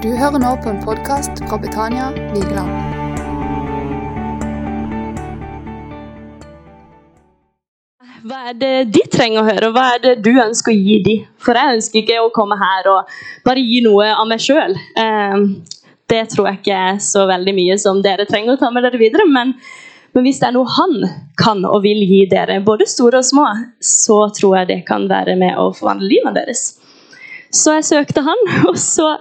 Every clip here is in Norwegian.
Du hører nå på en podkast fra Betania Vigeland. Hva er det de trenger å høre, og hva er det du ønsker å gi dem? For jeg ønsker ikke å komme her og bare gi noe av meg sjøl. Det tror jeg ikke er så veldig mye som dere trenger å ta med dere videre. Men, men hvis det er noe han kan og vil gi dere, både store og små, så tror jeg det kan være med å forvandle livet deres. Så jeg søkte han, og så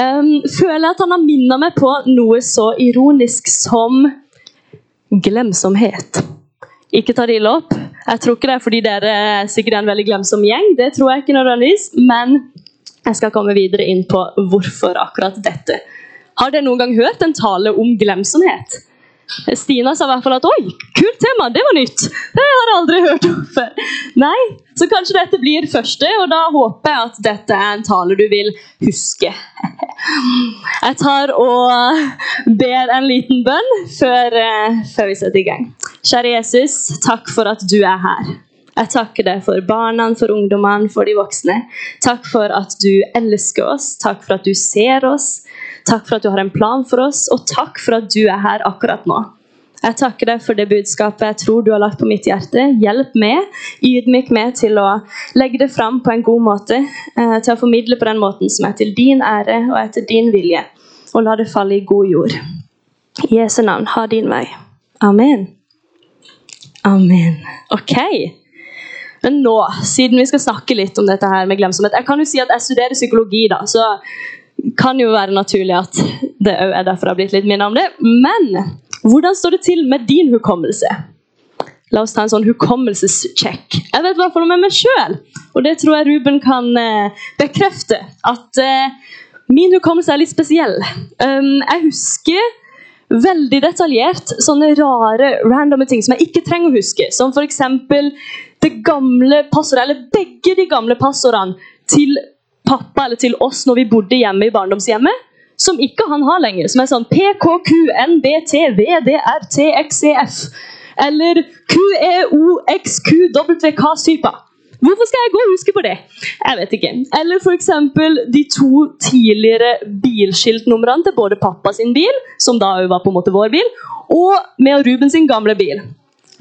um, føler at han har minnet meg på noe så ironisk som glemsomhet. Ikke ta det ille opp. Jeg tror ikke det er fordi dere er sikkert en veldig glemsom gjeng. Det tror jeg ikke nødvendigvis, men jeg skal komme videre inn på hvorfor akkurat dette. Har dere noen gang hørt en tale om glemsomhet? Stina sa i hvert fall at oi, kult tema, det var nytt. Det har jeg aldri hørt om før. Nei, Så kanskje dette blir første, og da håper jeg at dette er en tale du vil huske. Jeg tar og ber en liten bønn før, eh, før vi setter i gang. Kjære Jesus, takk for at du er her. Jeg takker deg for barna, for ungdommene, for de voksne. Takk for at du elsker oss, takk for at du ser oss. Takk for at du har en plan for oss, og takk for at du er her akkurat nå. Jeg takker deg for det budskapet jeg tror du har lagt på mitt hjerte. Hjelp meg, ydmyk meg til å legge det fram på en god måte. Eh, til å formidle på den måten som er til din ære og etter din vilje. Og la det falle i god jord. I Jesu navn, ha din vei. Amen. Amen. Ok. Men nå, siden vi skal snakke litt om dette her med glemsomhet Jeg kan jo si at jeg studerer psykologi, da, så kan jo være naturlig at det òg er derfor det har blitt litt minnet om det. Men hvordan står det til med din hukommelse? La oss ta en sånn hukommelsessjekk. Jeg vet i hvert fall om meg sjøl, og det tror jeg Ruben kan eh, bekrefte. At eh, min hukommelse er litt spesiell. Um, jeg husker veldig detaljert sånne rare, randomme ting som jeg ikke trenger å huske. Som f.eks. det gamle passordet, eller begge de gamle passordene til pappa eller til oss når vi bodde hjemme i barndomshjemmet, som ikke han har lenger. Som er sånn PKQNBTVDRTXEF. Eller QEOXQWK-sypa. Hvorfor skal jeg gå og huske på det? Jeg vet ikke. Eller f.eks. de to tidligere bilskiltnumrene til både pappa sin bil, som da var på en måte vår bil, og med Ruben sin gamle bil.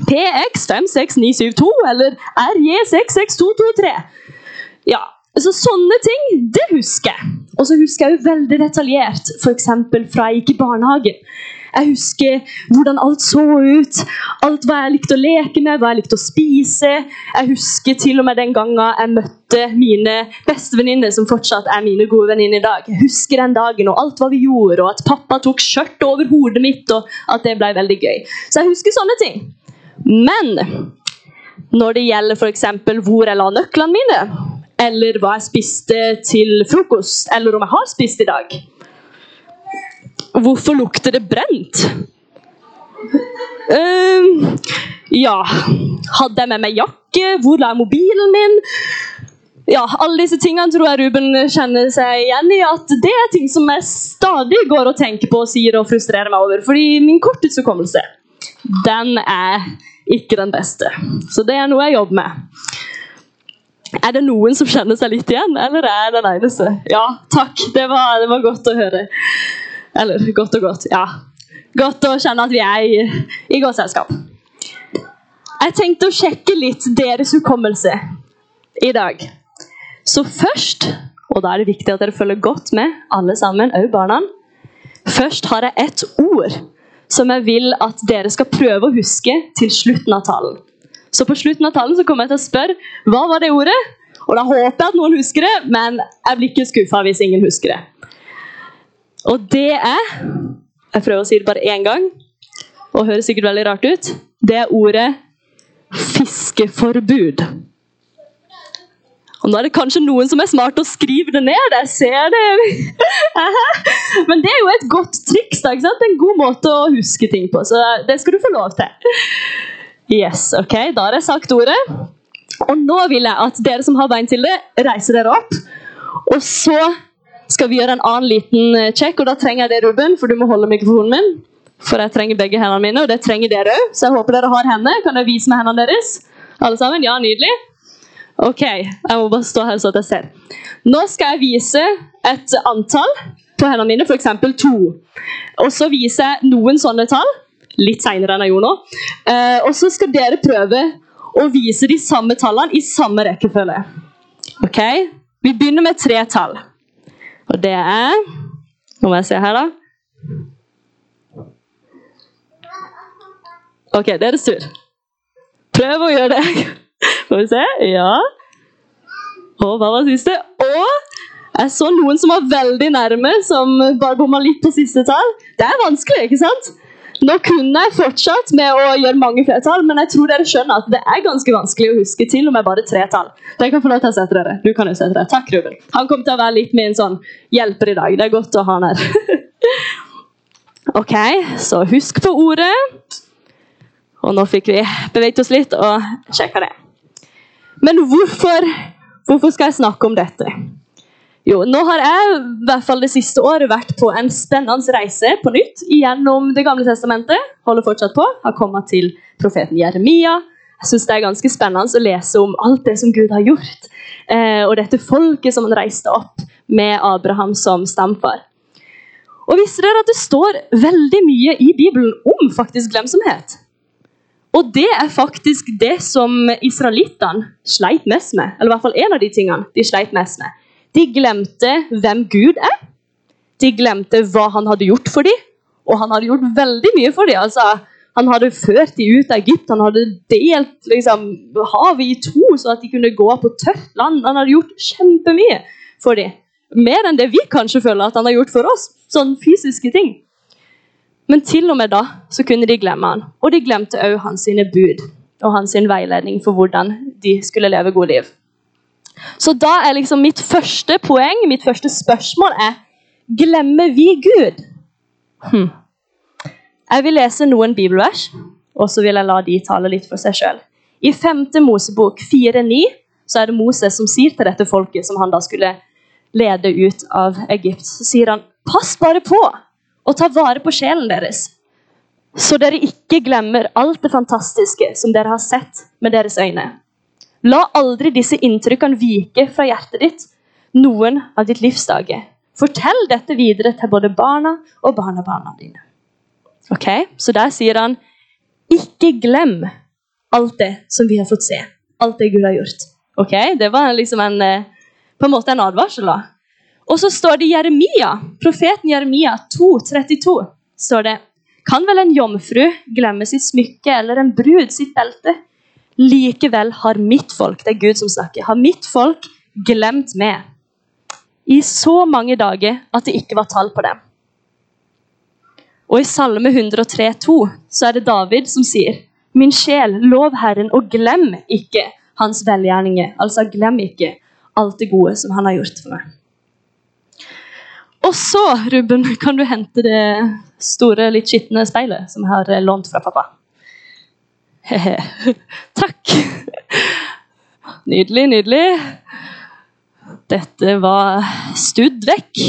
PX56972 eller RJ66223. Ja, så Sånne ting det husker jeg. Og så husker jeg jo veldig detaljert f.eks. fra jeg gikk i barnehagen. Jeg husker hvordan alt så ut, alt hva jeg likte å leke med, hva jeg likte å spise. Jeg husker til og med den gangen jeg møtte mine bestevenninner, som fortsatt er mine gode venninner i dag. Jeg husker den dagen og alt hva vi gjorde, og at pappa tok skjørtet over hodet mitt, og at det ble veldig gøy. Så jeg husker sånne ting. Men når det gjelder f.eks. hvor jeg la nøklene mine eller hva jeg spiste til frokost, eller om jeg har spist i dag. Hvorfor lukter det brent? Uh, ja Hadde jeg med meg jakke? Hvor la jeg mobilen min? Ja, Alle disse tingene tror jeg Ruben kjenner seg igjen i. At det er ting som jeg stadig går og tenker på og sier og frustrerer meg over. Fordi min korttidshukommelse, den er ikke den beste. Så det er noe jeg jobber med. Er det noen som kjenner seg litt igjen, eller er jeg den eneste? Ja, takk. Det var, det var, godt å høre. Eller godt og godt. Ja. Godt å kjenne at vi er i, i godt selskap. Jeg tenkte å sjekke litt deres hukommelse i dag. Så først, og da er det viktig at dere følger godt med, alle sammen, òg barna Først har jeg ett ord som jeg vil at dere skal prøve å huske til slutten av talen. Så på slutten av talen så kommer jeg til å spørre hva var det ordet? Og da håper jeg at noen husker det, men jeg blir ikke skuffa hvis ingen husker det. Og det er Jeg prøver å si det bare én gang, og høres sikkert veldig rart ut. Det er ordet fiskeforbud. Og Nå er det kanskje noen som er smart og skriver det ned. Jeg ser det. Men det er jo et godt triks. Da, En god måte å huske ting på. Så det skal du få lov til. Yes, ok, Da har jeg sagt ordet. Og nå vil jeg at dere som har bein til det, reiser dere opp. Og så skal vi gjøre en annen liten check, og da trenger jeg det, Ruben, for du må holde mikrofonen min. For jeg trenger begge hendene mine, og det trenger dere òg. Så jeg håper dere har hender. Kan dere vise meg hendene deres? Alle sammen? Ja, nydelig. Ok, jeg må bare stå her så at jeg ser. Nå skal jeg vise et antall på hendene mine, f.eks. to. Og så viser jeg noen sånne tall, litt seinere enn jeg gjorde nå. Eh, og så skal dere prøve å vise de samme tallene i samme rekkefølge. Ok? Vi begynner med tre tall. Og det er Nå må jeg se her, da. Ok, det er deres tur. Prøv å gjøre det. Får vi se. Ja. Og hva var siste? Og jeg så noen som var veldig nærme, som bare bomma litt på siste tall. Det er vanskelig, ikke sant? Nå kunne jeg fortsatt med å gjøre mange flertall, men jeg tror dere skjønner at det er ganske vanskelig å huske til og med bare tre tall. Jeg kan få lov til å sette dere. Du kan jo sette dere. Takk, Ruben. Han kommer til å være litt min sånn hjelper i dag. Det er godt å ha han her. ok, så husk på ordet. Og nå fikk vi beveget oss litt og sjekka det. Men hvorfor, hvorfor skal jeg snakke om dette? Jo, nå har jeg i hvert fall det siste året vært på en spennende reise på nytt gjennom Det gamle testamentet. Holder fortsatt på. Har kommet til profeten Jeremia. Jeg synes Det er ganske spennende å lese om alt det som Gud har gjort. Eh, og dette folket som han reiste opp med Abraham som stamfar. Og visste dere at det står veldig mye i Bibelen om faktisk glemsomhet? Og det er faktisk det som israelittene sleit mest med. Eller i hvert fall en av de tingene de sleit mest med. De glemte hvem Gud er. De glemte hva han hadde gjort for dem. Og han hadde gjort veldig mye for dem. Altså, han hadde ført dem ut av Egypt, han hadde delt liksom, havet i to, så at de kunne gå på tørt land. Han hadde gjort kjempemye for dem. Mer enn det vi kanskje føler at han har gjort for oss. Sånne fysiske ting. Men til og med da så kunne de glemme han. Og de glemte òg hans bud og hans veiledning for hvordan de skulle leve gode liv. Så da er liksom mitt første poeng, mitt første spørsmål, er Glemmer vi Gud? Hm. Jeg vil lese noen bibelvers, og så vil jeg la de tale litt for seg sjøl. I 5. Mosebok 4,9 så er det Moses som sier til dette folket, som han da skulle lede ut av Egypt, så sier han Pass bare på og ta vare på sjelen deres, så dere ikke glemmer alt det fantastiske som dere har sett med deres øyne. La aldri disse inntrykkene vike fra hjertet ditt noen av ditt livsdager. Fortell dette videre til både barna og barnebarna dine. Ok, Så der sier han ikke glem alt det som vi har fått se. Alt det Gud har gjort. Ok, Det var liksom en, eh, på en måte en advarsel. da. Og så står det Jeremia, profeten Jeremia 2,32. står det, Kan vel en jomfru glemme sitt smykke eller en brud sitt belte? Likevel har mitt folk det er Gud som snakker, har mitt folk glemt meg i så mange dager at det ikke var tall på dem. Og I Salme 103,2 så er det David som sier Min sjel, lov Herren, og glem ikke hans velgjerninger. Altså, glem ikke alt det gode som han har gjort for meg. Og så, Ruben, kan du hente det store, litt skitne speilet som jeg har lånt fra pappa. Takk. Nydelig, nydelig. Dette var studd vekk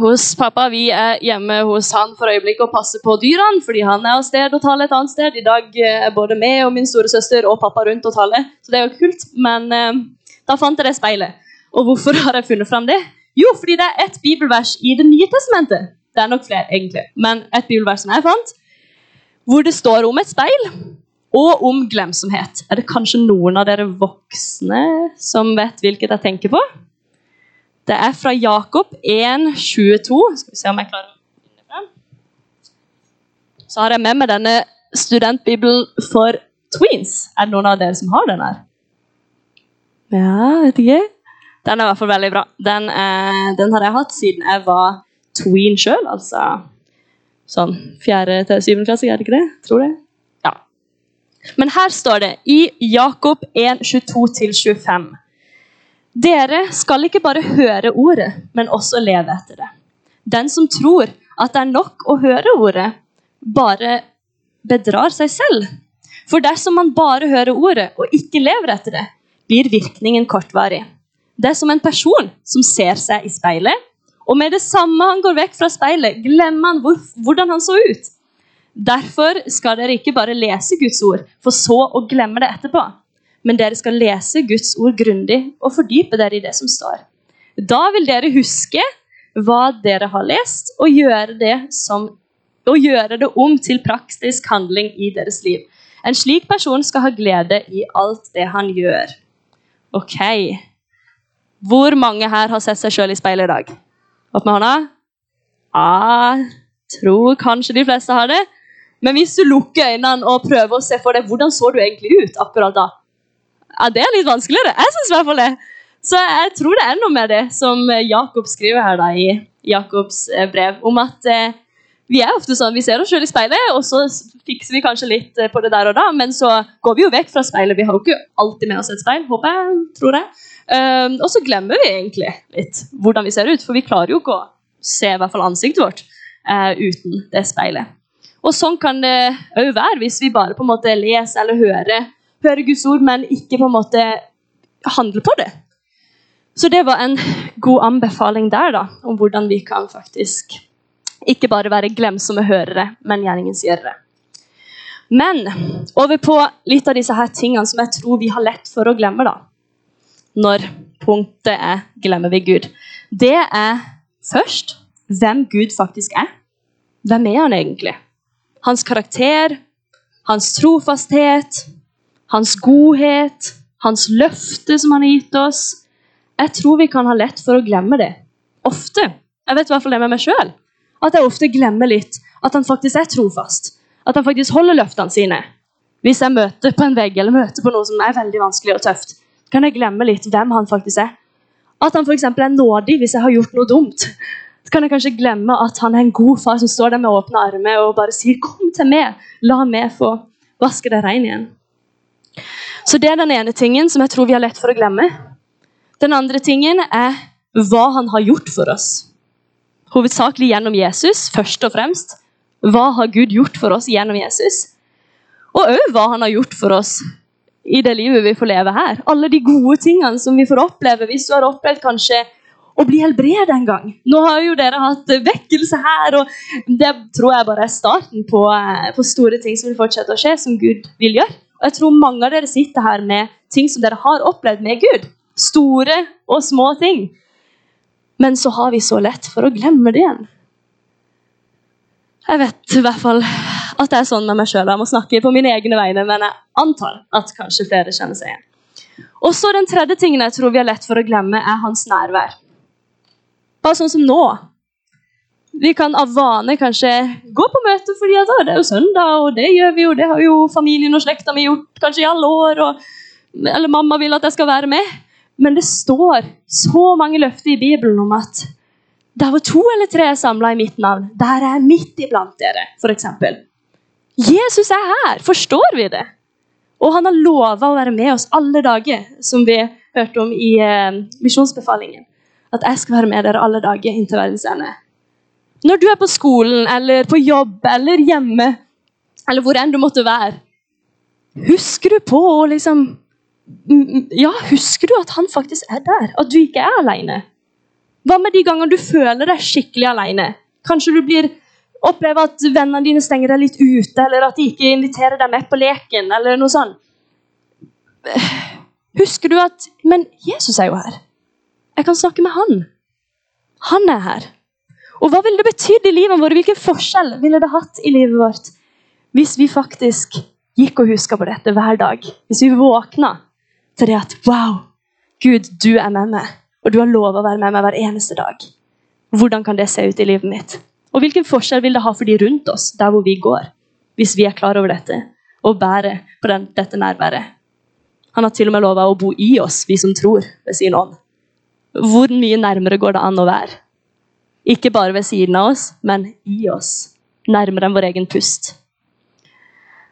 hos pappa. Vi er hjemme hos han for øyeblikket og passer på dyrene, fordi han er av sted og taler et annet sted. I dag er både meg og min store søster og pappa rundt og taler, så det er jo kult. Men eh, da fant jeg det speilet. Og hvorfor har jeg funnet fram det? Jo, fordi det er et bibelvers i Det nye testamentet. Det er nok flere, egentlig, men et bibelvers som jeg fant, hvor det står om et speil og om glemsomhet. Er det kanskje noen av dere voksne som vet hvilket jeg tenker på? Det er fra Jakob 1,22. Skal vi se om jeg klarer å finne frem. Så har jeg med meg denne studentbibelen for tweens. Er det noen av dere som har den her? Ja, vet ikke. Den er i hvert fall veldig bra. Den, er, den har jeg hatt siden jeg var tween sjøl, altså sånn fjerde til syvende klasse, er det ikke det? Tror det. Ja. Men her står det i Jakob 1, 22-25. Dere skal ikke bare høre ordet, men også leve etter det. Den som tror at det er nok å høre ordet, bare bedrar seg selv. For dersom man bare hører ordet og ikke lever etter det, blir virkningen kortvarig. Det er som en person som ser seg i speilet og med det samme han går vekk fra speilet, glemmer han hvor, hvordan han så ut. Derfor skal dere ikke bare lese Guds ord, for så å glemme det etterpå. Men dere skal lese Guds ord grundig og fordype dere i det som står. Da vil dere huske hva dere har lest, og gjøre det, som, og gjøre det om til praktisk handling i deres liv. En slik person skal ha glede i alt det han gjør. Ok. Hvor mange her har sett seg sjøl i speilet i dag? Opp med hånda. Ah, tror kanskje de fleste har det. Men hvis du lukker øynene og prøver å se for deg hvordan så du egentlig ut akkurat da, ja, det er litt vanskeligere. Jeg synes i hvert fall det. Så jeg tror det er noe med det som Jakob skriver her da i Jakobs eh, brev, om at eh, vi er ofte sånn, vi ser oss selv i speilet, og så fikser vi kanskje litt eh, på det der og da, men så går vi jo vekk fra speilet. Vi har jo ikke alltid med oss et speil, håper jeg, tror jeg. Um, og så glemmer vi egentlig litt hvordan vi ser ut, for vi klarer jo ikke å se i hvert fall ansiktet vårt uh, uten det speilet. Og sånn kan det òg være hvis vi bare på en måte leser eller hører, hører Guds ord, men ikke på en måte handler på det. Så det var en god anbefaling der, da, om hvordan vi kan faktisk ikke bare være glemsomme hørere, men gjerningsgjørere. Men over på litt av disse her tingene som jeg tror vi har lett for å glemme. da. Når punktet er 'glemmer vi Gud'. Det er først hvem Gud faktisk er. Hvem er han egentlig? hans karakter, hans trofasthet, hans godhet, hans løfte som han har gitt oss. Jeg tror vi kan ha lett for å glemme det. Ofte. Jeg vet i hvert fall det med meg sjøl. At jeg ofte glemmer litt at han faktisk er trofast. At han faktisk holder løftene sine. Hvis jeg møter på en vegg eller møter på noe som er veldig vanskelig og tøft, kan jeg glemme litt hvem han faktisk er. At han f.eks. er nådig hvis jeg har gjort noe dumt så kan jeg kanskje glemme at han er en god far som står der med åpne armer og bare sier 'Kom til meg, la meg få vaske deg rein igjen'. Så Det er den ene tingen som jeg tror vi har lett for å glemme. Den andre tingen er hva han har gjort for oss. Hovedsakelig gjennom Jesus, først og fremst. Hva har Gud gjort for oss gjennom Jesus? Og òg hva han har gjort for oss i det livet vi får leve her. Alle de gode tingene som vi får oppleve. Hvis du har opplevd kanskje å bli helbredet en gang. Nå har jo dere hatt vekkelse her, og det tror jeg bare er starten på, eh, på, store ting som vil fortsette å skje, som Gud vil gjøre. Og jeg tror mange av dere sitter her med ting som dere har opplevd med Gud. Store og små ting. Men så har vi så lett for å glemme det igjen. Jeg vet i hvert fall at det er sånn med meg sjøl. Jeg må snakke på mine egne vegne, men jeg antar at kanskje flere kjenner seg igjen. Og så Den tredje tingen jeg tror vi har lett for å glemme, er hans nærvær. Bare sånn som nå. Vi kan av vane kanskje gå på møte fordi at, det er jo søndag, og det gjør vi jo. Det har jo familien og slekta mi gjort kanskje i alle år. Og, eller mamma vil at jeg skal være med. Men det står så mange løfter i Bibelen om at der hvor to eller tre samla i mitt navn, der er jeg midt iblant dere, f.eks. Jesus er her! Forstår vi det? Og han har lova å være med oss alle dager, som vi hørte om i eh, misjonsbefalingen at jeg skal være med dere alle dager inntil verdens ende. Når du er på skolen eller på jobb eller hjemme, eller hvor enn du måtte være, husker du på å liksom Ja, husker du at han faktisk er der? At du ikke er alene? Hva med de gangene du føler deg skikkelig alene? Kanskje du blir opplever at vennene dine stenger deg litt ute, eller at de ikke inviterer deg med på leken, eller noe sånt. Husker du at Men Jesus er jo her. Jeg kan snakke med han. Han er her. Og hva ville det betydd i livet vårt? Hvilken forskjell ville det hatt i livet vårt hvis vi faktisk gikk og huska på dette hver dag? Hvis vi våkna til det at Wow, Gud, du er med meg, og du har lov å være med meg hver eneste dag. Hvordan kan det se ut i livet mitt? Og hvilken forskjell vil det ha for de rundt oss, der hvor vi går, hvis vi er klar over dette og bærer på den, dette nærværet? Han har til og med lova å bo i oss, vi som tror, ved sin ånd. Hvor mye nærmere går det an å være? Ikke bare ved siden av oss, men i oss. Nærmere enn vår egen pust.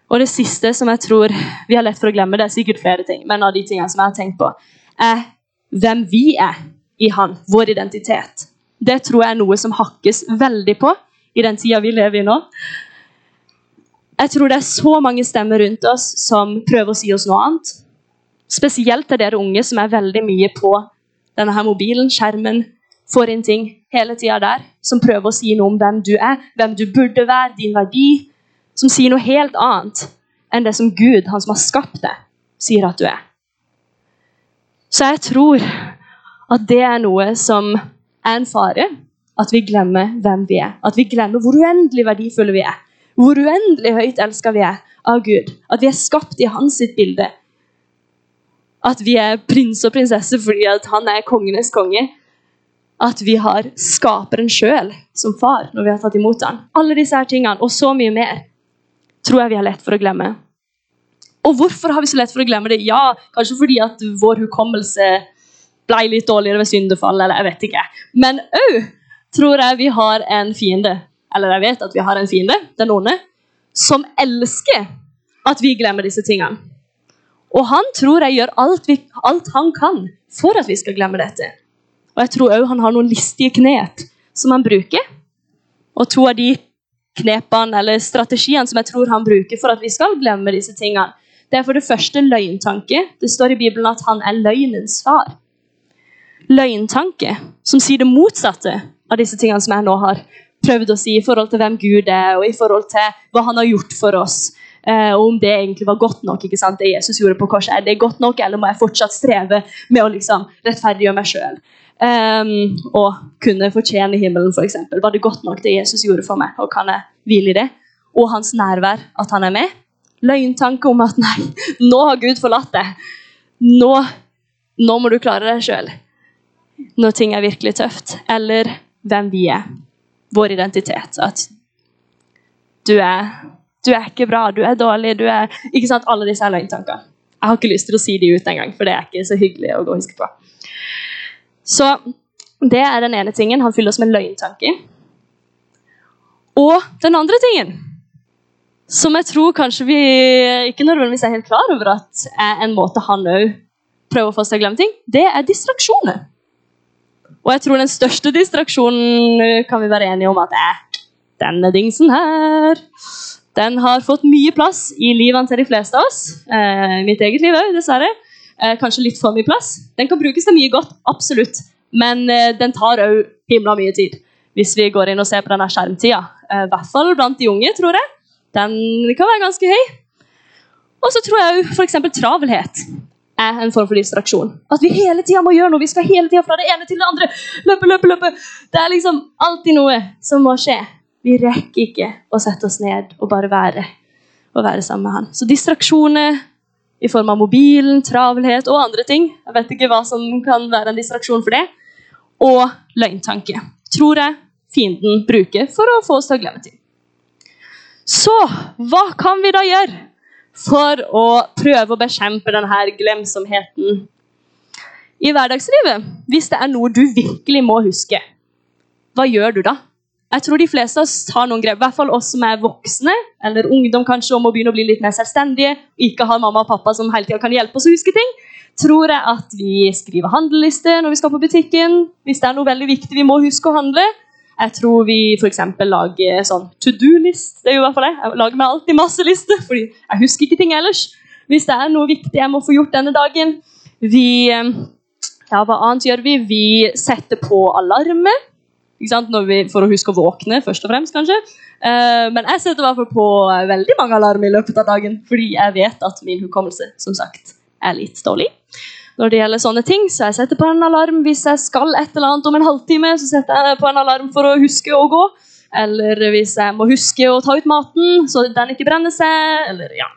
Og det siste som jeg tror vi har lett for å glemme, det er sikkert flere ting, men av de tingene som jeg har tenkt på, er hvem vi er i Han. Vår identitet. Det tror jeg er noe som hakkes veldig på i den tida vi lever i nå. Jeg tror det er så mange stemmer rundt oss som prøver å si oss noe annet. Spesielt til dere unge som er veldig mye på denne her mobilen, skjermen, får inn ting hele tida der som prøver å si noe om hvem du er, hvem du burde være, din verdi. Som sier noe helt annet enn det som Gud, han som har skapt deg, sier at du er. Så jeg tror at det er noe som er en fare at vi glemmer hvem vi er. At vi glemmer hvor uendelig verdifulle vi er. Hvor uendelig høyt elska vi er av Gud. At vi er skapt i hans sitt bilde. At vi er prins og prinsesse fordi han er kongenes konge. At vi har skaperen sjøl som far når vi har tatt imot han. Alle disse her tingene, og så mye mer, tror jeg vi har lett for å glemme. Og hvorfor har vi så lett for å glemme det? Ja, kanskje fordi at vår hukommelse ble litt dårligere ved syndefall, eller jeg vet ikke. Men òg tror jeg vi har en fiende, eller jeg vet at vi har en fiende, den onde, som elsker at vi glemmer disse tingene. Og han tror jeg gjør alt, vi, alt han kan for at vi skal glemme dette. Og jeg tror òg han har noen listige knep som han bruker. Og to av de knepene eller strategiene som jeg tror han bruker for at vi skal glemme disse tingene, det er for det første løgntanke. Det står i Bibelen at han er løgnens far. Løgntanke, som sier det motsatte av disse tingene som jeg nå har prøvd å si i forhold til hvem Gud er, og i forhold til hva han har gjort for oss. Uh, og om det egentlig var godt nok. ikke sant? Det Jesus gjorde på korset, Er det godt nok, eller må jeg fortsatt streve med å liksom rettferdiggjøre meg sjøl? Um, ehm, og kunne fortjene himmelen, f.eks. Var det godt nok, det Jesus gjorde for meg? Og kan jeg hvile i det? Og hans nærvær, at han er med? løgntanke om at nei, nå har Gud forlatt deg. Nå, nå må du klare deg sjøl. Når ting er virkelig tøft. Eller hvem vi er. Vår identitet. At du er, du er ikke bra, du er dårlig, du er Ikke sant? Alle disse løgntankene. Jeg har ikke lyst til å si de ut engang, for det er ikke så hyggelig å gå og huske på. Så det er den ene tingen. Han fyller oss med løgntanker. Og den andre tingen som jeg tror kanskje vi ikke nødvendigvis er helt klar over at er en måte han òg prøver å få seg å glemme ting, det er distraksjoner. Og jeg tror den største distraksjonen eh, kan vi være enige om at er denne dingsen her. Den har fått mye plass i livene til de fleste av oss. Eh, mitt eget liv òg, dessverre. Eh, kanskje litt for mye plass. Den kan brukes til mye godt, absolutt. Men eh, den tar òg himla mye tid. Hvis vi går inn og ser på denne skjermtida. Eh, I hvert fall blant de unge, tror jeg. Den kan være ganske høy. Og så tror jeg f.eks. travelhet er en form for distraksjon. At vi hele tida må gjøre noe. Vi skal hele tida fra det ene til det andre. Løpe, løpe, løpe. Det er liksom alltid noe som må skje. Vi rekker ikke å sette oss ned og bare være og være sammen med han. Så distraksjoner i form av mobilen, travelhet og andre ting. Jeg vet ikke hva som kan være en distraksjon for det. Og løgntanke. Tror jeg fienden bruker for å få oss til å glemme ting. Så hva kan vi da gjøre for å prøve å bekjempe denne glemsomheten i hverdagslivet? Hvis det er noe du virkelig må huske, hva gjør du da? Jeg tror de fleste av oss tar noen grep, i hvert fall oss som er voksne, eller ungdom kanskje, om å begynne å bli litt mer selvstendige, ikke har mamma og pappa som hele tiden kan hjelpe oss å huske ting. Tror jeg at vi skriver handlelister når vi skal på butikken. Hvis det er noe veldig viktig vi må huske å handle, jeg tror vi f.eks. lager sånn to do-list. Det er jo i hvert fall jeg. Jeg lager meg alltid masse lister, fordi jeg husker ikke ting ellers. Hvis det er noe viktig jeg må få gjort denne dagen. Vi, eh, ja, hva annet gjør vi? Vi setter på alarmer. Vi, for å huske å våkne, først og fremst, kanskje. Uh, men jeg setter i hvert fall på veldig mange alarmer i løpet av dagen, fordi jeg vet at min hukommelse som sagt, er litt dårlig når det gjelder sånne ting. Så jeg setter på en alarm hvis jeg skal et eller annet om en halvtime. Så setter jeg på en alarm for å huske å gå. Eller hvis jeg må huske å ta ut maten, så den ikke brenner seg. Eller ja,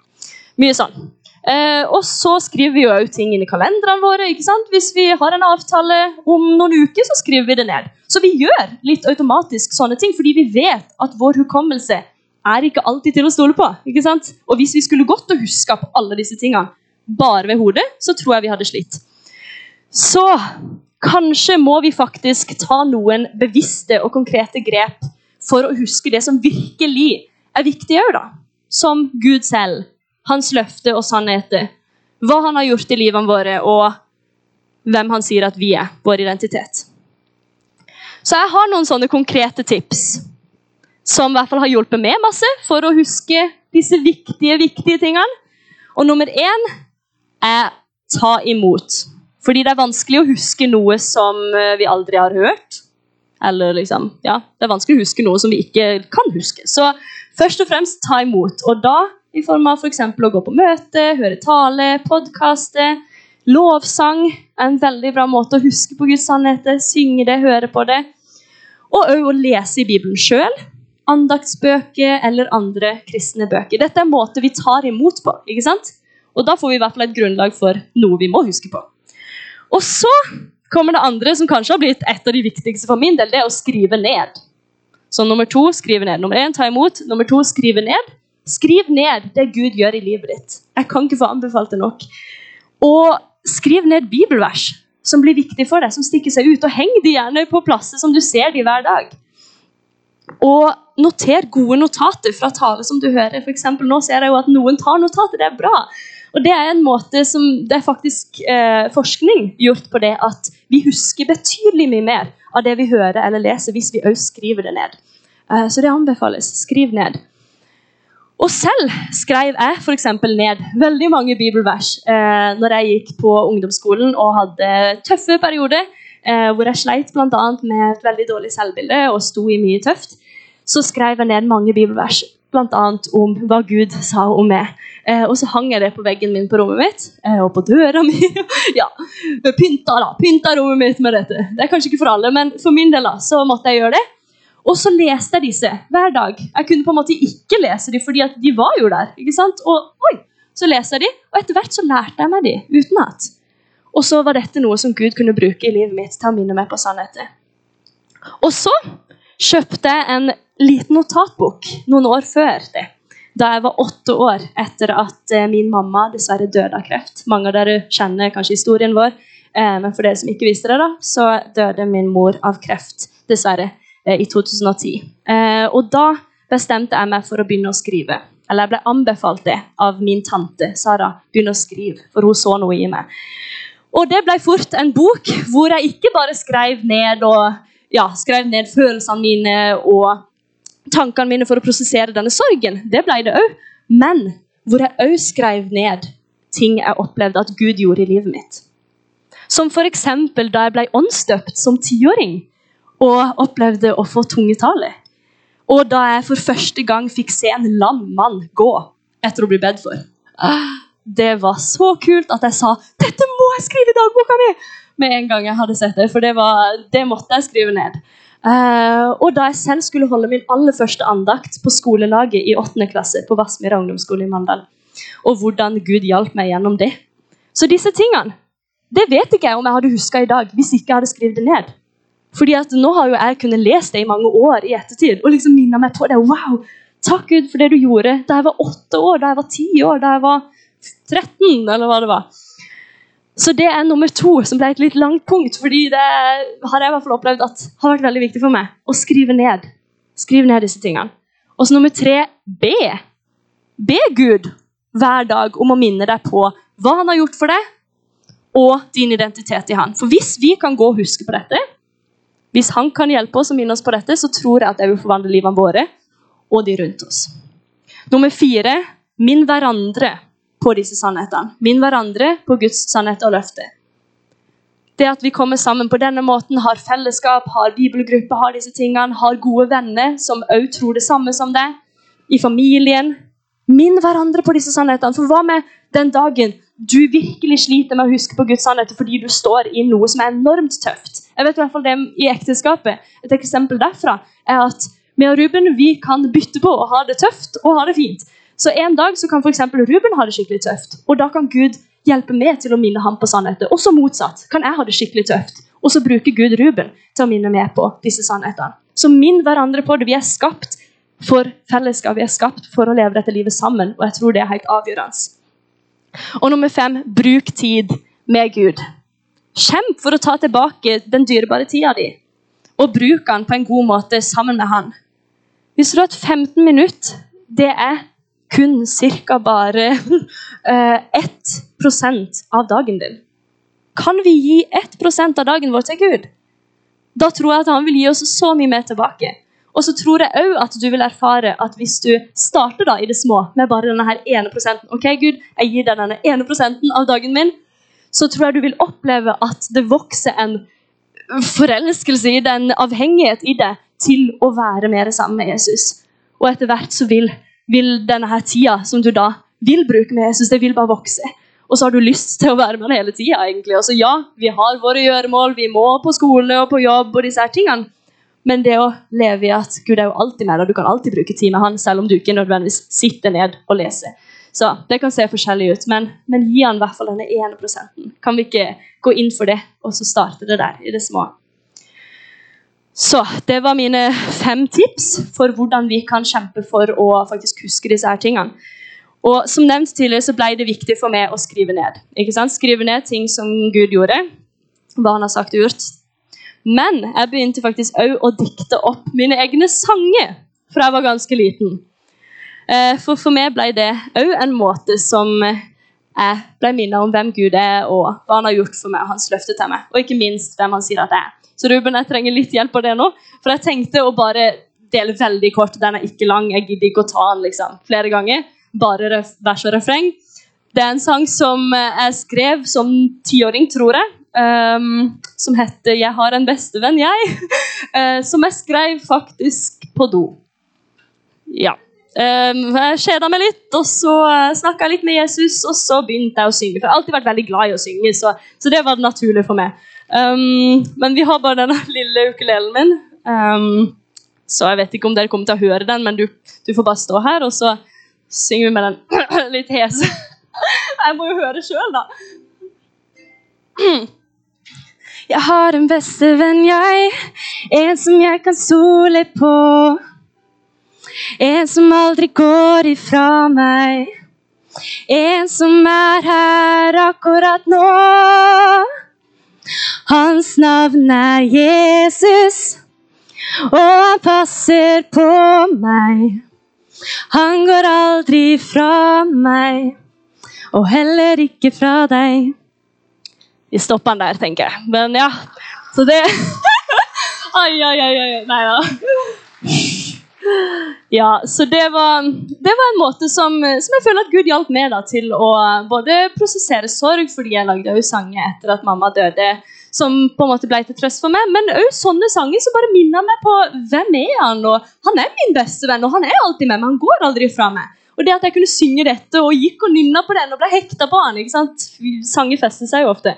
mye sånn. Eh, og så skriver vi jo ting inn i kalenderne våre. ikke sant? Hvis vi har en avtale om noen uker, så skriver vi det ned. Så vi gjør litt automatisk sånne ting, fordi vi vet at vår hukommelse er ikke alltid til å stole på. ikke sant? Og hvis vi skulle gått og huska på alle disse tingene, bare ved hodet, så tror jeg vi hadde slitt. Så kanskje må vi faktisk ta noen bevisste og konkrete grep for å huske det som virkelig er viktig òg, da. Som Gud selv, hans løfte og sannheter. Hva han har gjort i livene våre, og hvem han sier at vi er. Vår identitet. Så jeg har noen sånne konkrete tips som i hvert fall har hjulpet meg masse for å huske disse viktige, viktige tingene. Og nummer én er ta imot. Fordi det er vanskelig å huske noe som eh, vi aldri har hørt. Eller liksom, ja, Det er vanskelig å huske noe som vi ikke kan huske. Så først og fremst ta imot. Og da i form av f.eks. For å gå på møte, høre tale, podkaste. Lovsang er en veldig bra måte å huske på Guds sannheter. Synge det, høre på det. Og òg å lese i Bibelen sjøl. Andaktsbøker eller andre kristne bøker. Dette er en måte vi tar imot på. ikke sant? Og da får vi i hvert fall et grunnlag for noe vi må huske på. Og så kommer det andre som kanskje har blitt et av de viktigste for min del. Det er å skrive ned. Så nummer to skrive ned. Nummer én ta imot. Nummer to skrive ned. Skriv ned det Gud gjør i livet ditt. Jeg kan ikke få anbefalt det nok. Og skriv ned bibelvers som blir viktig for deg, som stikker seg ut. Og heng de gjerne på plasser som du ser de hver dag. Og noter gode notater fra tale som du hører. For nå ser jeg jo at noen tar notater. Det er bra. Og det er en måte som, det er faktisk eh, forskning gjort på det at vi husker betydelig mye mer av det vi hører eller leser, hvis vi òg skriver det ned. Eh, så det anbefales. Skriv ned. Og selv skrev jeg for ned veldig mange bibelvers eh, når jeg gikk på ungdomsskolen og hadde tøffe perioder, eh, hvor jeg sleit bl.a. med et veldig dårlig selvbilde og sto i mye tøft. Så skrev jeg ned mange bibelvers, bl.a. om hva Gud sa om meg. Eh, og så hang jeg det på veggen min på rommet mitt eh, og på døra mi. ja, pynta da, pynta rommet mitt med dette. Det er kanskje ikke for alle, men for min del da, så måtte jeg gjøre det. Og så leste jeg disse hver dag. Jeg kunne på en måte ikke lese dem, fordi de var jo der. ikke sant? Og oi, så leser jeg de, og etter hvert så lærte jeg meg de utenat. Og så var dette noe som Gud kunne bruke i livet mitt til å minne meg på sannheter. Og så kjøpte jeg en liten notatbok noen år før det. Da jeg var åtte år etter at eh, min mamma dessverre døde av kreft. Mange av dere kjenner kanskje historien vår, eh, men for dere som ikke visste det, da, så døde min mor av kreft, dessverre. Eh, i 2010. Eh, og da bestemte jeg meg for å begynne å skrive. Eller jeg ble anbefalt det av min tante Sara. Begynne å skrive, for hun så noe i meg. Og det ble fort en bok hvor jeg ikke bare skrev ned, og, ja, skrev ned følelsene mine og tankene mine for å prosessere denne sorgen. Det ble det òg. Men hvor jeg òg skrev ned ting jeg opplevde at Gud gjorde i livet mitt. Som f.eks. da jeg ble åndsdøpt som tiåring og opplevde å få tungetale. Og da jeg for første gang fikk se en lam mann gå etter å bli bedt for. Det var så kult at jeg sa 'Dette må jeg skrive i dagboka mi!' med en gang jeg hadde sett det, for det, var, det måtte jeg skrive ned. Uh, og da jeg selv skulle holde min aller første andakt på skolelaget i 8. klasse på Vassmyra ungdomsskole i Mandal, og hvordan Gud hjalp meg gjennom det. Så disse tingene det vet ikke jeg om jeg hadde huska i dag hvis ikke jeg hadde skrevet det ned. Fordi at nå har jo jeg kunnet lese det i mange år i ettertid og liksom minna meg på det. Wow, takk Gud for det du gjorde da jeg var åtte år, da jeg var ti år, da jeg var 13, eller hva det var. Så det er nummer to, som ble et litt langt punkt. fordi det har jeg i hvert fall opplevd at har vært veldig viktig for meg. Å skrive ned. Skrive ned disse tingene. Og så nummer tre be. Be Gud hver dag om å minne deg på hva han har gjort for deg, og din identitet i han. For hvis vi kan gå og huske på dette, hvis han kan hjelpe oss og minne oss på dette, så tror jeg at det vil forvandle livene våre og de rundt oss. Nummer fire minn hverandre på disse sannhetene. Minn hverandre på Guds sannhet og løfte. Det at vi kommer sammen på denne måten, har fellesskap, har bibelgruppe, har disse tingene, har gode venner som òg tror det samme som deg, i familien. Minn hverandre på disse sannhetene. For hva med den dagen du virkelig sliter med å huske på Guds sannheter fordi du står i noe som er enormt tøft. Jeg vet i hvert fall det i ekteskapet. Et eksempel derfra er at vi og Ruben vi kan bytte på å ha det tøft og ha det fint. Så En dag så kan for Ruben ha det skikkelig tøft, og da kan Gud hjelpe meg til å minne ham på sannheter. Og så motsatt. Kan jeg ha det skikkelig tøft, og så bruker Gud Ruben til å minne meg på disse sannhetene. Så minn hverandre på det. Vi er skapt for fellesskap, vi er skapt for å leve dette livet sammen, og jeg tror det er helt avgjørende. Og nummer fem bruk tid med Gud. Kjemp for å ta tilbake den dyrebare tida di, og bruk den på en god måte sammen med han. Hvis du et 15 minutter, det er kun ca. bare uh, eh, 1 av dagen din. Kan vi gi 1% av dagen vår til Gud? Da tror jeg at han vil gi oss så mye mer tilbake. Og så tror jeg òg at du vil erfare at hvis du starter da i det små med bare denne her ene prosenten Ok, Gud, jeg gir deg denne ene prosenten av dagen min, så tror jeg du vil oppleve at det vokser en forelskelse i det, en avhengighet i det, til å være mer sammen med Jesus. Og etter hvert så vil, vil denne her tida som du da vil bruke med Jesus, det vil bare vokse. Og så har du lyst til å være med han hele tida. Ja, vi har våre gjøremål, vi må på skole og på jobb og disse her tingene. men det å leve i at Gud er jo alltid med deg, du kan alltid bruke tid med han, selv om du ikke nødvendigvis sitter ned og leser. Så Det kan se forskjellig ut, men, men gi han i hvert fall denne ene prosenten. Kan vi ikke gå inn for det, og så starte det der, i det små? Så det var mine fem tips for hvordan vi kan kjempe for å faktisk huske disse her tingene. Og som nevnt tidligere så ble det viktig for meg å skrive ned. Ikke sant? Skrive ned ting som Gud gjorde, hva han har sagt og gjort. Men jeg begynte faktisk òg å dikte opp mine egne sanger fra jeg var ganske liten. Eh, for for meg ble det òg en måte som jeg ble minnet om hvem Gud er, og hva han har gjort for meg, og hans løfte til meg. Og ikke minst hvem han sier at jeg er. Så Ruben, jeg trenger litt hjelp av det nå. For jeg tenkte å bare dele veldig kort. Den er ikke lang. Jeg gidder ikke å ta den liksom, flere ganger. Bare vers og refreng. Det er en sang som eh, jeg skrev som tiåring, tror jeg. Um, som heter 'Jeg har en bestevenn, jeg'. uh, som jeg skrev faktisk på do. Ja. Um, jeg kjeda meg litt, og så uh, snakka jeg litt med Jesus, og så begynte jeg å synge. For jeg har alltid vært veldig glad i å synge, så, så det var naturlig for meg. Um, men vi har bare denne lille ukulelen min. Um, så jeg vet ikke om dere kommer til å høre den, men du, du får bare stå her, og så synger vi med den litt hes. jeg må jo høre sjøl, da. Jeg har en bestevenn, jeg. En som jeg kan stole på. En som aldri går ifra meg. En som er her akkurat nå. Hans navn er Jesus, og han passer på meg. Han går aldri fra meg, og heller ikke fra deg. Vi stopper den der, tenker jeg. Men ja, så det Ai, ai, ai. ai. Nei da. Ja, så det var, det var en måte som, som, jeg føler at Gud hjalp meg da, til å både prosessere sorg, fordi jeg lagde jo sanger etter at mamma døde, som på en måte ble til trøst for meg, men òg sånne sanger som bare minner meg på hvem er han og Han er min beste venn, og han er alltid med meg. Han går aldri fra meg. Og det at jeg kunne synge dette og gikk og nynna på den og ble hekta på han, ikke sant? Sanger fester seg jo ofte.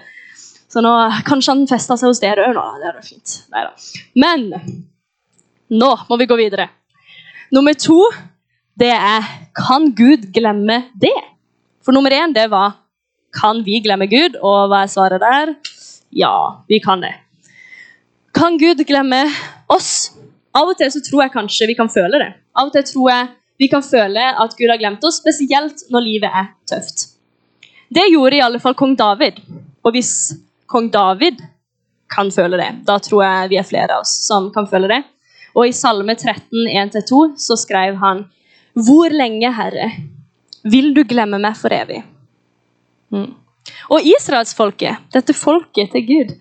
Så nå, kanskje han festa seg hos dere òg nå. Det er jo fint. Neida. Men nå må vi gå videre. Nummer to det er Kan Gud glemme det? For nummer én det var Kan vi glemme Gud? Og hva er svaret der? Ja, vi kan det. Kan Gud glemme oss? Av og til så tror jeg kanskje vi kan føle det. Av og til tror jeg vi kan føle at Gud har glemt oss, spesielt når livet er tøft. Det gjorde i alle fall kong David. Og hvis kong David kan føle det, da tror jeg vi er flere av oss som kan føle det. Og i Salme 13, 1-2 så skrev han Hvor lenge, Herre, vil du glemme meg for evig? Mm. Og israelsfolket, dette folket til Gud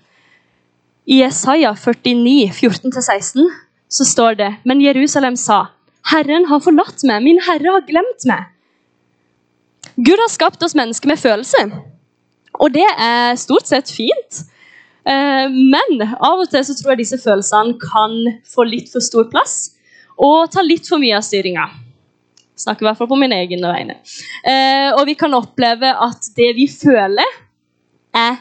I Isaiah 49, 14-16 så står det Men Jerusalem sa Herren har forlatt meg, min herre har glemt meg. Gud har skapt oss mennesker med følelser, og det er stort sett fint. Eh, men av og til så tror jeg disse følelsene kan få litt for stor plass og ta litt for mye av styringa. Snakker i hvert fall på mine egne vegne. Eh, og vi kan oppleve at det vi føler, er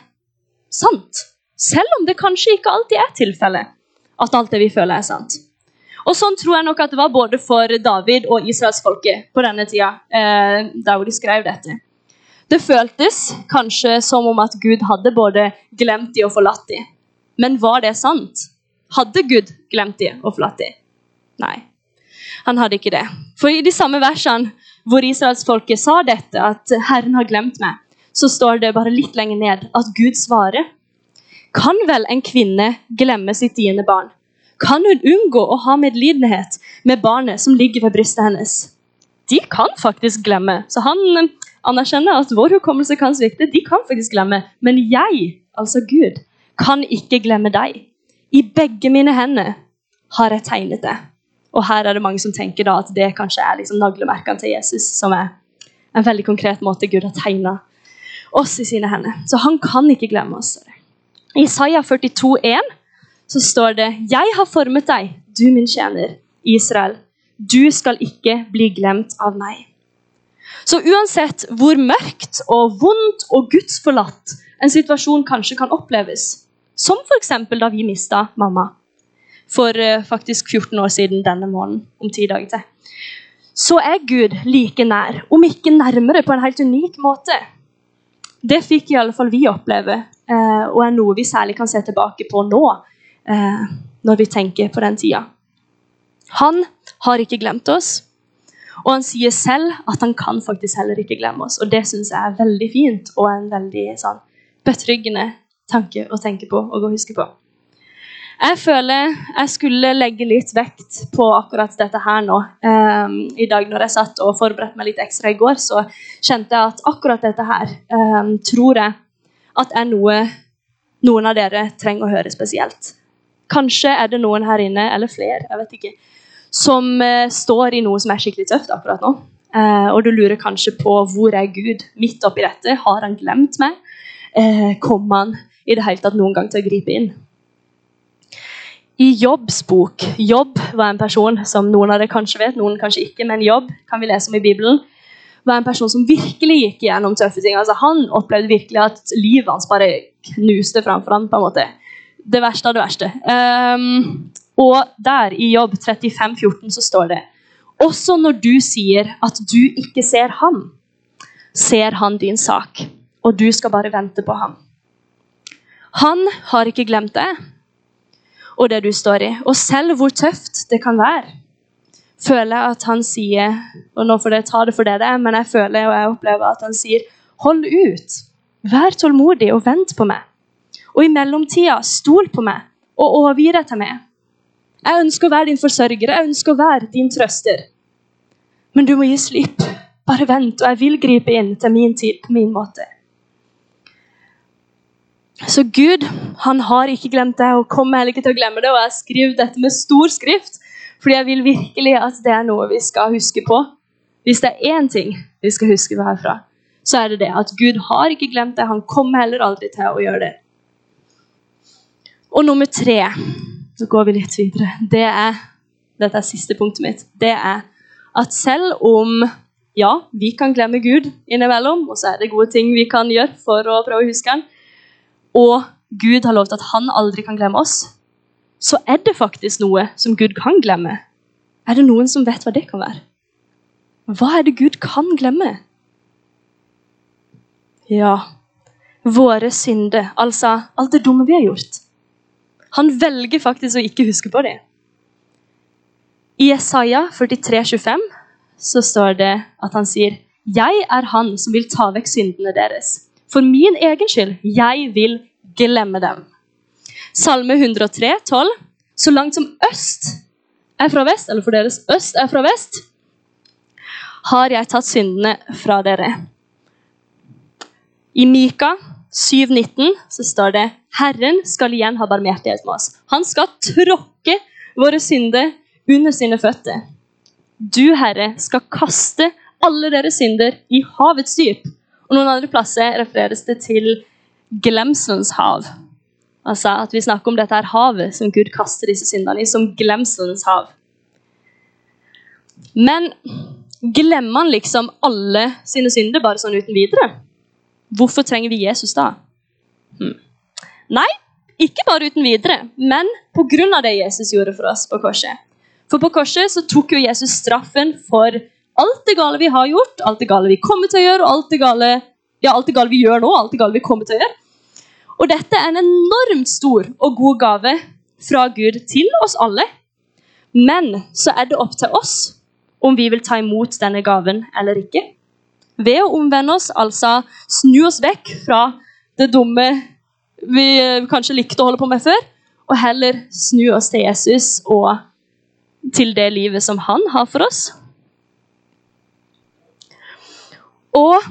sant. Selv om det kanskje ikke alltid er tilfellet at alt det vi føler, er sant. Og Sånn tror jeg nok at det var både for David og israelsfolket på denne tida. Eh, der hvor de skrev dette. Det føltes kanskje som om at Gud hadde både glemt de og forlatt de. Men var det sant? Hadde Gud glemt de og forlatt de? Nei, han hadde ikke det. For i de samme versene hvor israelsfolket sa dette, at Herren har glemt meg, så står det bare litt lenger ned at Gud svarer. Kan vel en kvinne glemme sitt diende barn? Kan hun unngå å ha medlidenhet med barnet som ligger ved brystet hennes? De kan faktisk glemme. Så han anerkjenner at vår hukommelse kan svikte. De kan faktisk glemme. Men jeg, altså Gud, kan ikke glemme deg. I begge mine hender har jeg tegnet det. Og her er det mange som tenker da at det kanskje er liksom naglemerkene til Jesus, som er en veldig konkret måte Gud har tegna oss i sine hender. Så han kan ikke glemme oss. I Isaiah 42, 42,1 så står det Jeg har formet deg, du min tjener, Israel. Du skal ikke bli glemt av meg. Så uansett hvor mørkt og vondt og gudsforlatt en situasjon kanskje kan oppleves, som f.eks. da vi mista mamma, for eh, faktisk 14 år siden denne måneden, om ti dager til, så er Gud like nær, om ikke nærmere, på en helt unik måte. Det fikk i alle fall vi oppleve, eh, og er noe vi særlig kan se tilbake på nå, eh, når vi tenker på den tida. Han har ikke glemt oss, og han sier selv at han kan faktisk heller ikke glemme oss. Og det syns jeg er veldig fint og en veldig sånn, betryggende tanke å tenke på og å huske på. Jeg føler jeg skulle legge litt vekt på akkurat dette her nå. Um, I dag når jeg satt og forberedte meg litt ekstra i går, så kjente jeg at akkurat dette her um, tror jeg at er noe noen av dere trenger å høre spesielt. Kanskje er det noen her inne, eller flere, jeg vet ikke, som uh, står i noe som er skikkelig tøft akkurat nå. Uh, og du lurer kanskje på hvor er Gud midt oppi dette? Har han glemt meg? Uh, kommer han i det hele tatt noen gang til å gripe inn? I Jobbs bok Jobb var en person som noen av dere kanskje vet, noen kanskje ikke, men Jobb kan vi lese om i Bibelen, var en person som virkelig gikk gjennom tøffe ting. Altså, han opplevde virkelig at livet hans bare knuste framfor ham. på en måte. Det verste av det verste. Um, og der, i Jobb 35, 14, så står det Også når du sier at du ikke ser ham, ser han din sak, og du skal bare vente på ham. Han har ikke glemt deg og det du står i. Og selv hvor tøft det kan være, føler jeg at han sier Og nå får dere ta det for det det er, men jeg føler og jeg opplever at han sier hold ut. Vær tålmodig og vent på meg. Og i mellomtida, stol på meg og overgi deg til meg. Jeg ønsker å være din forsørger, jeg ønsker å være din trøster. Men du må gi slipp. Bare vent, og jeg vil gripe inn til min tid på min måte. Så Gud han har ikke glemt det og kommer heller ikke til å glemme det. Og jeg skriver dette med stor skrift, fordi jeg vil virkelig at det er noe vi skal huske på. Hvis det er én ting vi skal huske på herfra, så er det det at Gud har ikke glemt det. Han kommer heller aldri til å gjøre det. Og nummer tre, så går vi litt videre, det er Dette er siste punktet mitt. Det er at selv om ja, vi kan glemme Gud innimellom, og så er det gode ting vi kan gjøre for å prøve å huske han, og Gud har lovt at han aldri kan glemme oss, så er det faktisk noe som Gud kan glemme. Er det noen som vet hva det kan være? Hva er det Gud kan glemme? Ja, våre synder, altså alt det dumme vi har gjort. Han velger faktisk å ikke huske på det. I Jesaja 43, 25 så står det at han sier Jeg er han som vil ta vekk syndene deres. For min egen skyld. Jeg vil glemme dem. Salme 103, 12. Så langt som øst er fra vest, eller for deres øst er fra vest, har jeg tatt syndene fra dere. I Mika 7,19 så står det Herren skal igjen ha barmhjertighet med oss. Han skal tråkke våre synder under sine føtter. Du, Herre, skal kaste alle deres synder i havets dyp. Og Noen andre plasser refereres det til glemselens hav. Altså at vi snakker om dette her havet som Gud kaster disse syndene i, som glemselens hav. Men glemmer han liksom alle sine synder bare sånn uten videre? Hvorfor trenger vi Jesus da? Hmm. Nei, ikke bare uten videre, men pga. det Jesus gjorde for oss på korset. For på korset så tok jo Jesus straffen for alt det gale vi har gjort, alt det gale vi kommer til å gjøre, og alt det gale, ja, alt det gale vi gjør nå, alt det gale vi kommer til å gjøre. Og dette er en enormt stor og god gave fra Gud til oss alle. Men så er det opp til oss om vi vil ta imot denne gaven eller ikke. Ved å omvende oss, altså snu oss vekk fra det dumme vi kanskje likte å holde på med før, og heller snu oss til Jesus og til det livet som han har for oss. Og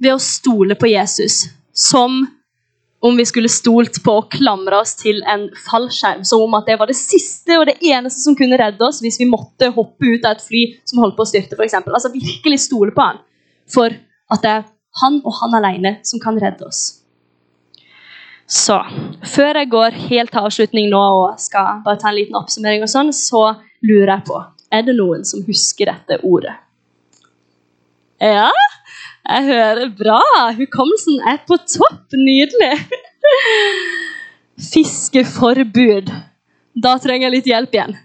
ved å stole på Jesus, som om vi skulle stolt på å klamre oss til en fallskjerm. Som om at det var det siste og det eneste som kunne redde oss hvis vi måtte hoppe ut av et fly som holdt på å styrte. For eksempel. altså Virkelig stole på han for at det er han og han alene som kan redde oss. Så før jeg går helt til avslutning nå og skal bare ta en liten oppsummering, og sånn, så lurer jeg på er det noen som husker dette ordet. Ja? Jeg hører bra. Hukommelsen er på topp. Nydelig. Fiskeforbud. da trenger jeg litt hjelp igjen.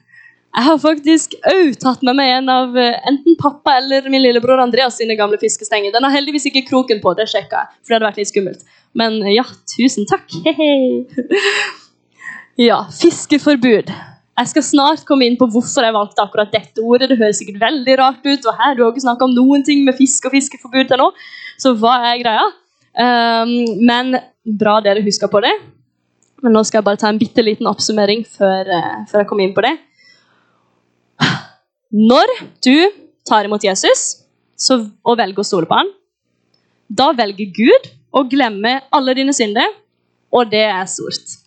Jeg har faktisk òg tatt med meg en av eh, enten pappa eller min lillebror Andreas sine gamle fiskestenger. Den har heldigvis ikke kroken på, det sjekka jeg, for det hadde vært litt skummelt. Men ja, tusen takk. ja, fiskeforbud. Jeg skal snart komme inn på hvorfor jeg valgte akkurat dette ordet. Det høres sikkert veldig rart ut, og her du har ikke snakka om noen ting med fisk og fiskeforbud til nå. Så hva er greia? Um, men bra dere husker på det. Men nå skal jeg bare ta en bitte liten oppsummering før, uh, før jeg kommer inn på det. Når du tar imot Jesus så, og velger å stole på ham, da velger Gud å glemme alle dine synder, og det er stort.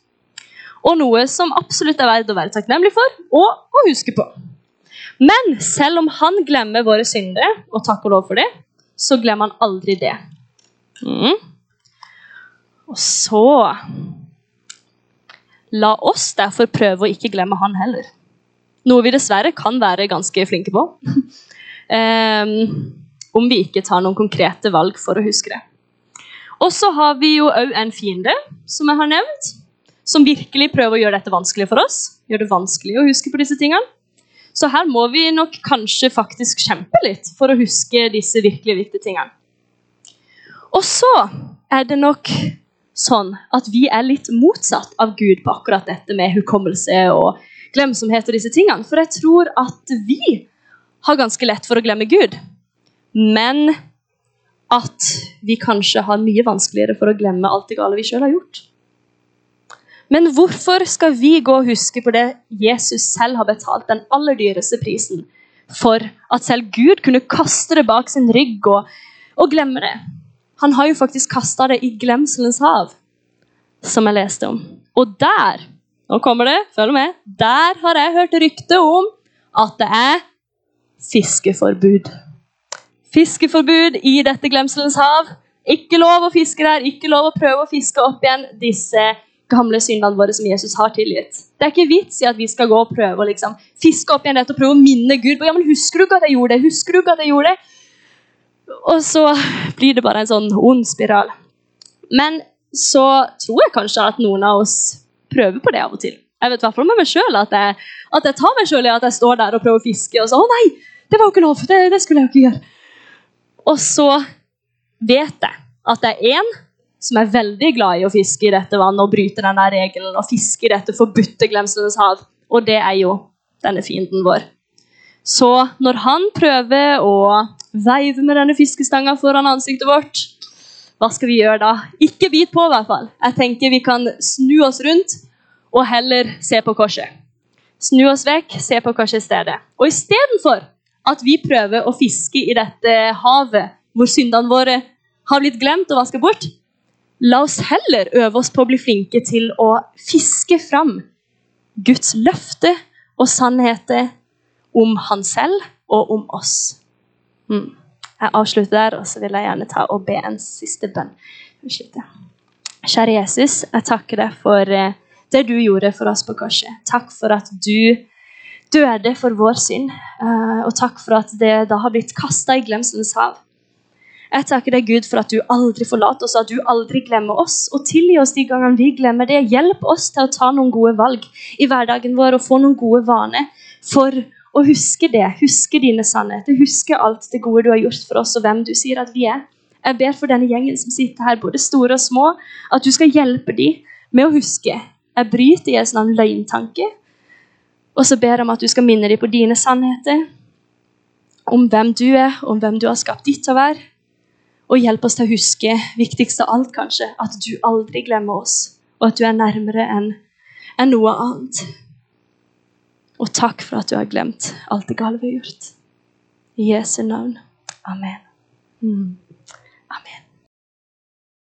Og noe som absolutt er verdt å være takknemlig for og å huske på. Men selv om han glemmer våre synder, og takk og lov for det, så glemmer han aldri det. Mm. Og så La oss derfor prøve å ikke glemme han heller. Noe vi dessverre kan være ganske flinke på. um, om vi ikke tar noen konkrete valg for å huske det. Og så har vi jo òg en fiende, som jeg har nevnt, som virkelig prøver å gjøre dette vanskelig for oss. Gjør det vanskelig å huske på disse tingene. Så her må vi nok kanskje faktisk kjempe litt for å huske disse virkelig viktige tingene. Og så er det nok sånn at vi er litt motsatt av Gud på akkurat dette med hukommelse og glemsomhet og disse tingene. For jeg tror at vi har ganske lett for å glemme Gud. Men at vi kanskje har mye vanskeligere for å glemme alt det gale vi sjøl har gjort. Men hvorfor skal vi gå og huske på det Jesus selv har betalt den aller dyreste prisen for at selv Gud kunne kaste det bak sin rygg og, og glemme det? Han har jo faktisk kasta det i glemselens hav, som jeg leste om. Og der nå kommer det, følg med, der har jeg hørt rykte om at det er fiskeforbud. Fiskeforbud i dette glemselens hav. Ikke lov å fiske der, ikke lov å prøve å fiske opp igjen disse gamle syndene våre som Jesus har tilgitt. Det er ikke vits i at vi skal gå og prøve å liksom, fiske opp igjen dette og prøve å minne Gud på ja, men husker du ikke at jeg gjorde det? Husker du ikke at jeg gjorde det? Og så blir det bare en sånn ond spiral. Men så tror jeg kanskje at noen av oss prøver på det av og til. Jeg vet i hvert fall med meg sjøl at, at, jeg tar meg sjøl i at jeg står der og prøver å fiske, og så 'Å nei, det var jo ikke lov! Det, det skulle jeg jo ikke gjøre.' Og så vet jeg at det er én som er veldig glad i å fiske i dette vannet og bryte denne regelen og fiske i dette forbudte glemselenes hav, og det er jo denne fienden vår. Så når han prøver å veive med denne fiskestanga foran ansiktet vårt, hva skal vi gjøre da? Ikke bit på, i hvert fall. Jeg tenker vi kan snu oss rundt og heller se på korset. Snu oss vekk, se på korset i stedet. Og istedenfor at vi prøver å fiske i dette havet hvor syndene våre har blitt glemt og vasket bort, la oss heller øve oss på å bli flinke til å fiske fram Guds løfte og sannheter om Han selv og om oss. Mm. Jeg avslutter der, og så vil jeg gjerne ta og be en siste bønn. Kjære Jesus, jeg takker deg for eh, det du gjorde for oss på korset. Takk for at du døde for vår synd, eh, og takk for at det da har blitt kasta i glemselens hav. Jeg takker deg, Gud, for at du aldri forlater oss, at du aldri glemmer oss. Og tilgi oss de gangene vi glemmer det. Hjelp oss til å ta noen gode valg i hverdagen vår og få noen gode vaner for å huske det. Huske dine sannheter. Huske alt det gode du har gjort for oss, og hvem du sier at vi er. Jeg ber for denne gjengen som sitter her, både store og små, at du skal hjelpe dem med å huske. Jeg bryter i en sånn løgntanke. Og så ber jeg om at du skal minne dem på dine sannheter. Om hvem du er, om hvem du har skapt ditt til å være. Og hjelp oss til å huske, viktigst av alt kanskje, at du aldri glemmer oss. Og at du er nærmere enn en noe annet. Og takk for at du har glemt alt det gale vi har gjort. I Jesu navn. Amen. Mm. Amen.